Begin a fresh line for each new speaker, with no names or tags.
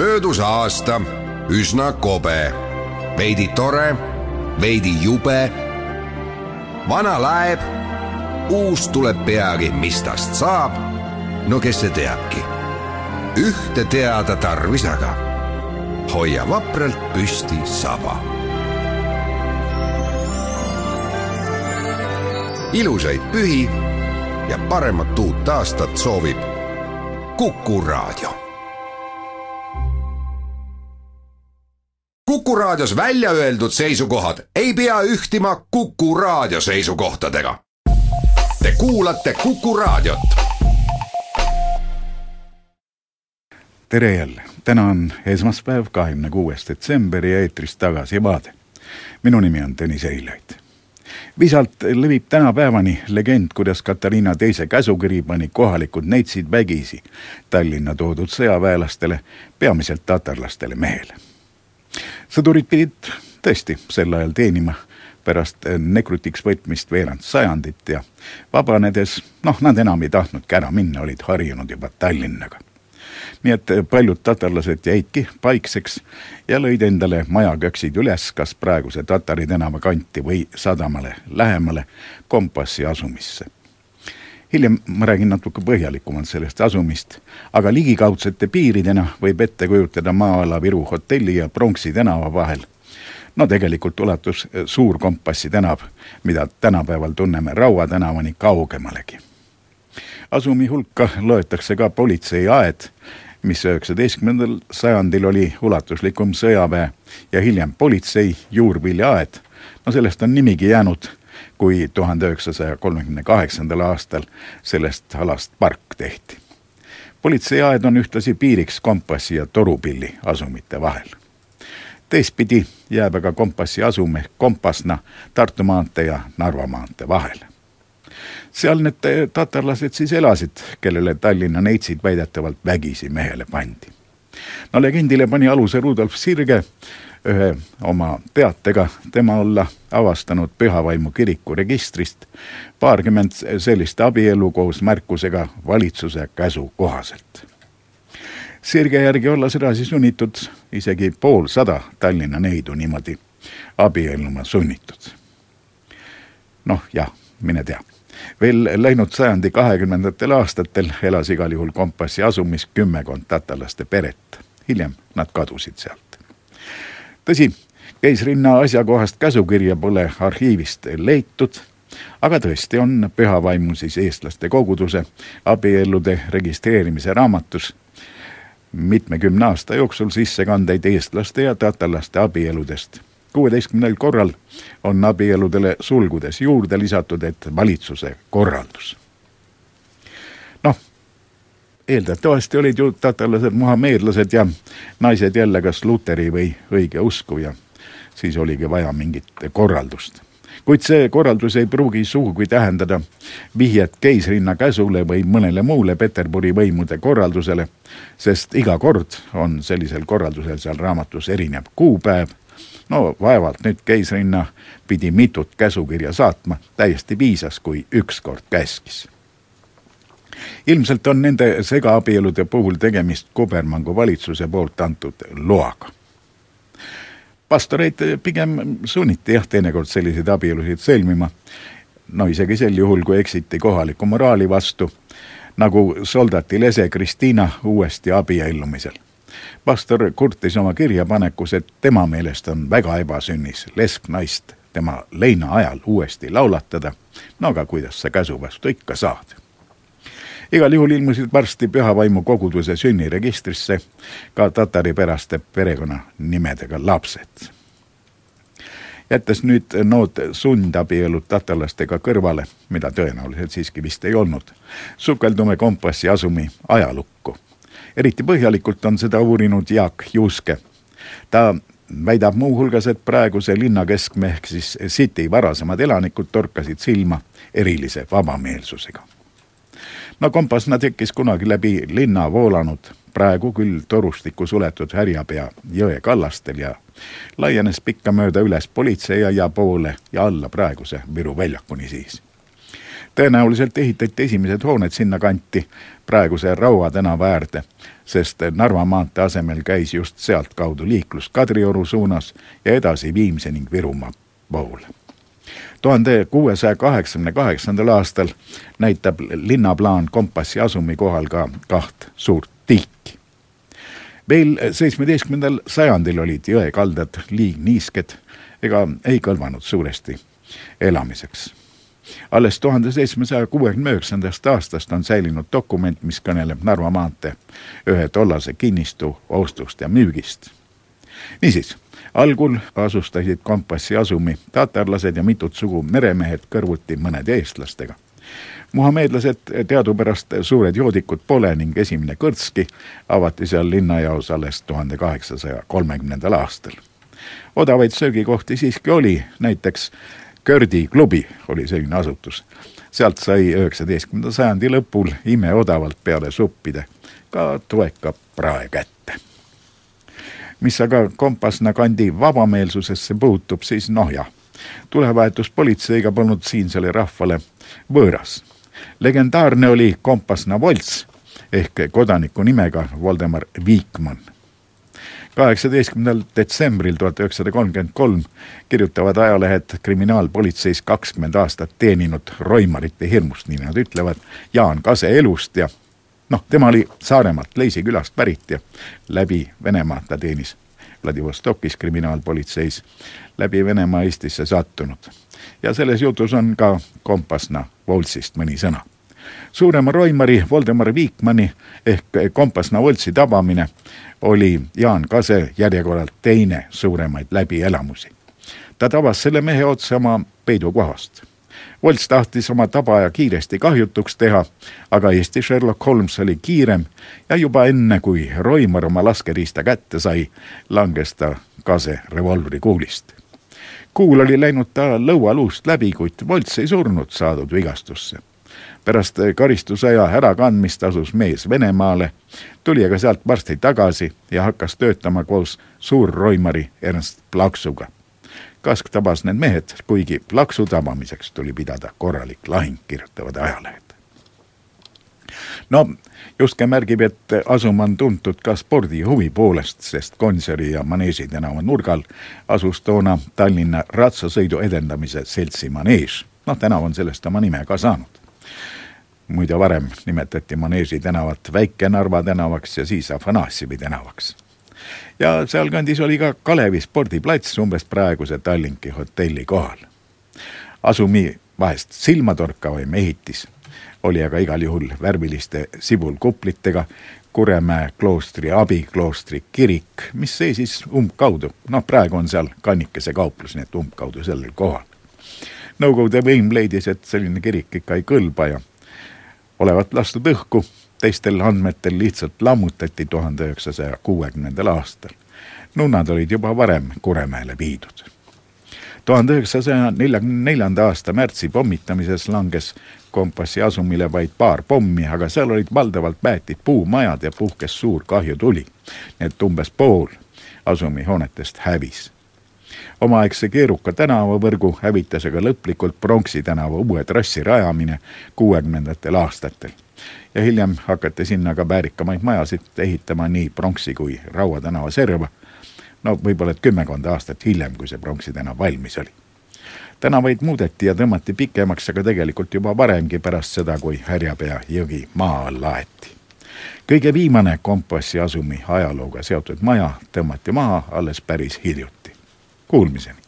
möödus aasta üsna kobe, veidi tore, veidi jube. vana laeb, uus tuleb peagi, mis tast saab. no kes see teabki? ühte teada tarvis aga. hoia vapralt püsti saba. ilusaid pühi ja paremat uut aastat soovib Kuku Raadio Kuku Raadios välja öeldud seisukohad ei pea ühtima Kuku Raadio seisukohtadega. Te kuulate Kuku Raadiot.
tere jälle, täna on esmaspäev, kahekümne kuues detsember ja eetris Tagasi vaade. minu nimi on Tõnis Eilaid. visalt levib tänapäevani legend, kuidas Katariina teise käsukiri pani kohalikud neitsid vägisi Tallinna toodud sõjaväelastele, peamiselt tatarlastele mehele sõdurid pidid tõesti sel ajal teenima pärast nekrutiks võtmist veerand sajandit ja vabanedes, noh, nad enam ei tahtnudki ära minna, olid harjunud juba Tallinnaga. nii et paljud tatarlased jäidki paikseks ja lõid endale majaköksid üles kas praeguse Tatari tänava kanti või sadamale lähemale kompassi asumisse hiljem ma räägin natuke põhjalikumalt sellest asumist, aga ligikaudsete piiridena võib ette kujutada maa-ala Viru hotelli ja Pronksi tänava vahel. no tegelikult ulatus Suur Kompassi tänav, mida tänapäeval tunneme Raua tänavani kaugemalegi. asumi hulka loetakse ka politseiaed, mis üheksateistkümnendal sajandil oli ulatuslikum sõjaväe ja hiljem politsei juurviljaaed. no sellest on nimigi jäänud kui tuhande üheksasaja kolmekümne kaheksandal aastal sellest alast park tehti. politseiaed on ühtlasi piiriks kompassi ja torupilli asumite vahel. teistpidi jääb aga kompassi asum ehk Kompasna Tartu maantee ja Narva maantee vahele. seal need tatarlased siis elasid, kellele Tallinna neitsid väidetavalt vägisi mehele pandi. no legendile pani aluse Rudolf Sirge ühe oma teatega tema olla avastanud Pühavaimu kiriku registrist paarkümmend sellist abielu koos märkusega valitsuse käsu kohaselt. sirge järgi olla sedasi sunnitud isegi poolsada Tallinna neidu niimoodi abielluma sunnitud. noh, jah, mine tea veel läinud sajandi kahekümnendatel aastatel elas igal juhul kompassi asumis kümmekond tatarlaste peret. hiljem nad kadusid sealt tõsi, keisrinna asjakohast käsukirja pole arhiivist leitud, aga tõesti on pühavaimu siis eestlaste koguduse abiellude registreerimise raamatus mitmekümne aasta jooksul sissekandeid eestlaste ja tatarlaste abieludest. kuueteistkümnel korral on abieludele sulgudes juurde lisatud, et valitsuse korraldus. Eeldatavasti olid ju tatarlased muhameedlased ja naised jälle kas luteri või õigeusku ja siis oligi vaja mingit korraldust. kuid see korraldus ei pruugi sugugi tähendada vihjet keisrinna käsule või mõnele muule Peterburi võimude korraldusele, sest iga kord on sellisel korraldusel seal raamatus erinev kuupäev. no vaevalt nüüd keisrinna pidi mitut käsukirja saatma, täiesti piisas, kui üks kord käskis ilmselt on nende segaabielude puhul tegemist Kubermangu valitsuse poolt antud loaga. pastoreid pigem sunniti jah, teinekord selliseid abielusid sõlmima, no isegi sel juhul, kui eksiti kohaliku moraali vastu, nagu soldati lese Kristiina uuesti abiellumisel pastor kurtis oma kirjapanekus, et tema meelest on väga ebasünnis lesknaist tema leina ajal uuesti laulatada. no aga kuidas sa käsu vastu ikka saad igal juhul ilmusid varsti Pühavaimu koguduse sünniregistrisse ka tatari päraste perekonnanimedega lapsed. jättes nüüd nood sundabielud tatarlastega kõrvale, mida tõenäoliselt siiski vist ei olnud, sukeldume kompassi asumi ajalukku. eriti põhjalikult on seda uurinud Jaak Juuske. ta väidab muuhulgas, et praeguse linnakeskme ehk siis City varasemad elanikud torkasid silma erilise vabameelsusega no Kompasna tekkis kunagi läbi linna voolanud, praegu küll torustikku suletud Härjapea jõe kallastel ja laienes pikkamööda üles politseiaia poole ja alla praeguse Viru väljakuni siis. tõenäoliselt ehitati esimesed hooned sinnakanti praeguse Raua tänava äärde, sest Narva maantee asemel käis just sealtkaudu liiklus Kadrioru suunas ja edasi Viimsi ning Virumaa poole tuhande kuuesaja kaheksakümne kaheksandal aastal näitab linnaplaan kompassi asumi kohal ka kaht suurt tilki. veel seitsmeteistkümnendal sajandil olid jõekaldad liigniisked ega ei kõlvanud suuresti elamiseks alles tuhande seitsmesaja kuuekümne üheksandast aastast on säilinud dokument, mis kõneleb Narva maantee ühe tollase kinnistu ostust ja müügist. niisiis, algul asustasid kompassi asumi tatarlased ja mitut sugu meremehed kõrvuti mõnede eestlastega. Muhameedlased teadupärast suured joodikud pole ning esimene kõrtski avati seal linnajaos alles tuhande kaheksasaja kolmekümnendal aastal. odavaid söögikohti siiski oli, näiteks Kördi klubi oli selline asutus. sealt sai üheksateistkümnenda sajandi lõpul imeodavalt peale suppide ka toeka prae kätte. Mis aga Kompasna kandi vabameelsusesse puutub, siis noh jah, tulevahetus politseiga polnud siinsele rahvale võõras. legendaarne oli Kompasna Volts ehk kodaniku nimega Voldemar Viikmann kaheksateistkümnendal detsembril tuhat üheksasada kolmkümmend kolm kirjutavad ajalehed kriminaalpolitseis kakskümmend aastat teeninud roimarite hirmust, nii nad ütlevad, Jaan Kase elust ja noh, tema oli Saaremaalt Leisi külast pärit ja läbi Venemaa ta teenis Vladivostokis kriminaalpolitseis, läbi Venemaa Eestisse sattunud. ja selles jutus on ka Kompasna Voltsist mõni sõna suurema roimari Voldemar Viikmanni ehk Kompasna Voltsi tabamine oli Jaan Kase järjekorralt teine suuremaid läbielamusi. ta tabas selle mehe otse oma peidukohast. Volts tahtis oma tabaja kiiresti kahjutuks teha, aga Eesti Sherlock Holmes oli kiirem ja juba enne, kui Roimar oma laskeriista kätte sai, langes ta Kase revolvrikuulist. kuul oli läinud ta lõualuust läbi, kuid Volts ei surnud saadud vigastusse pärast karistusaja ärakandmist asus mees Venemaale, tuli aga sealt varsti tagasi ja hakkas töötama koos suurroimari Ernst Plaksuga. Kask tabas need mehed, kuigi Plaksu tabamiseks tuli pidada korralik lahing, kirjutavad ajalehed. no Juske märgib, et asum on tuntud ka spordihuvi poolest, sest Gonsiori ja Maneesi tänava nurgal asus toona Tallinna ratsasõidu edendamise seltsi Manees. noh, tänav on sellest oma nime ka saanud muide varem nimetati Maneesi tänavat Väike-Narva tänavaks ja siis Afanasjevi tänavaks. Ja sealkandis oli ka Kalevi spordiplats umbes praeguse Tallinki hotelli kohal. asumi vahest silmatorkavaim ehitis oli aga igal juhul värviliste sibulkuplitega Kuremäe kloostri abikloostri kirik, mis seisis umbkaudu, noh, praegu on seal kannikese kauplus, nii et umbkaudu sellel kohal. Nõukogude võim leidis, et selline kirik ikka ei kõlba ja olevat lastud õhku, teistel andmetel lihtsalt lammutati tuhande üheksasaja kuuekümnendal aastal. nunnad olid juba varem Kuremäele viidud. tuhande üheksasaja neljakümne neljanda aasta märtsi pommitamises langes kompassi asumile vaid paar pommi, aga seal olid valdavalt mäetid puumajad ja puhkes suur kahjutuli. nii et umbes pool asumi hoonetest hävis omaaegse keeruka tänavavõrgu hävitas aga lõplikult Pronksi tänava uue trassi rajamine kuuekümnendatel aastatel. ja hiljem hakati sinna ka väärikamaid majasid ehitama nii Pronksi kui Raua tänava serva. no võib-olla et kümmekond aastat hiljem, kui see Pronksi tänav valmis oli tänavaid muudeti ja tõmmati pikemaks, aga tegelikult juba varemgi pärast seda, kui Härjapea jõgi maa alla aeti. kõige viimane kompassi asumi ajalooga seotud maja tõmmati maha alles päris hiljuti. Kuulmiseni.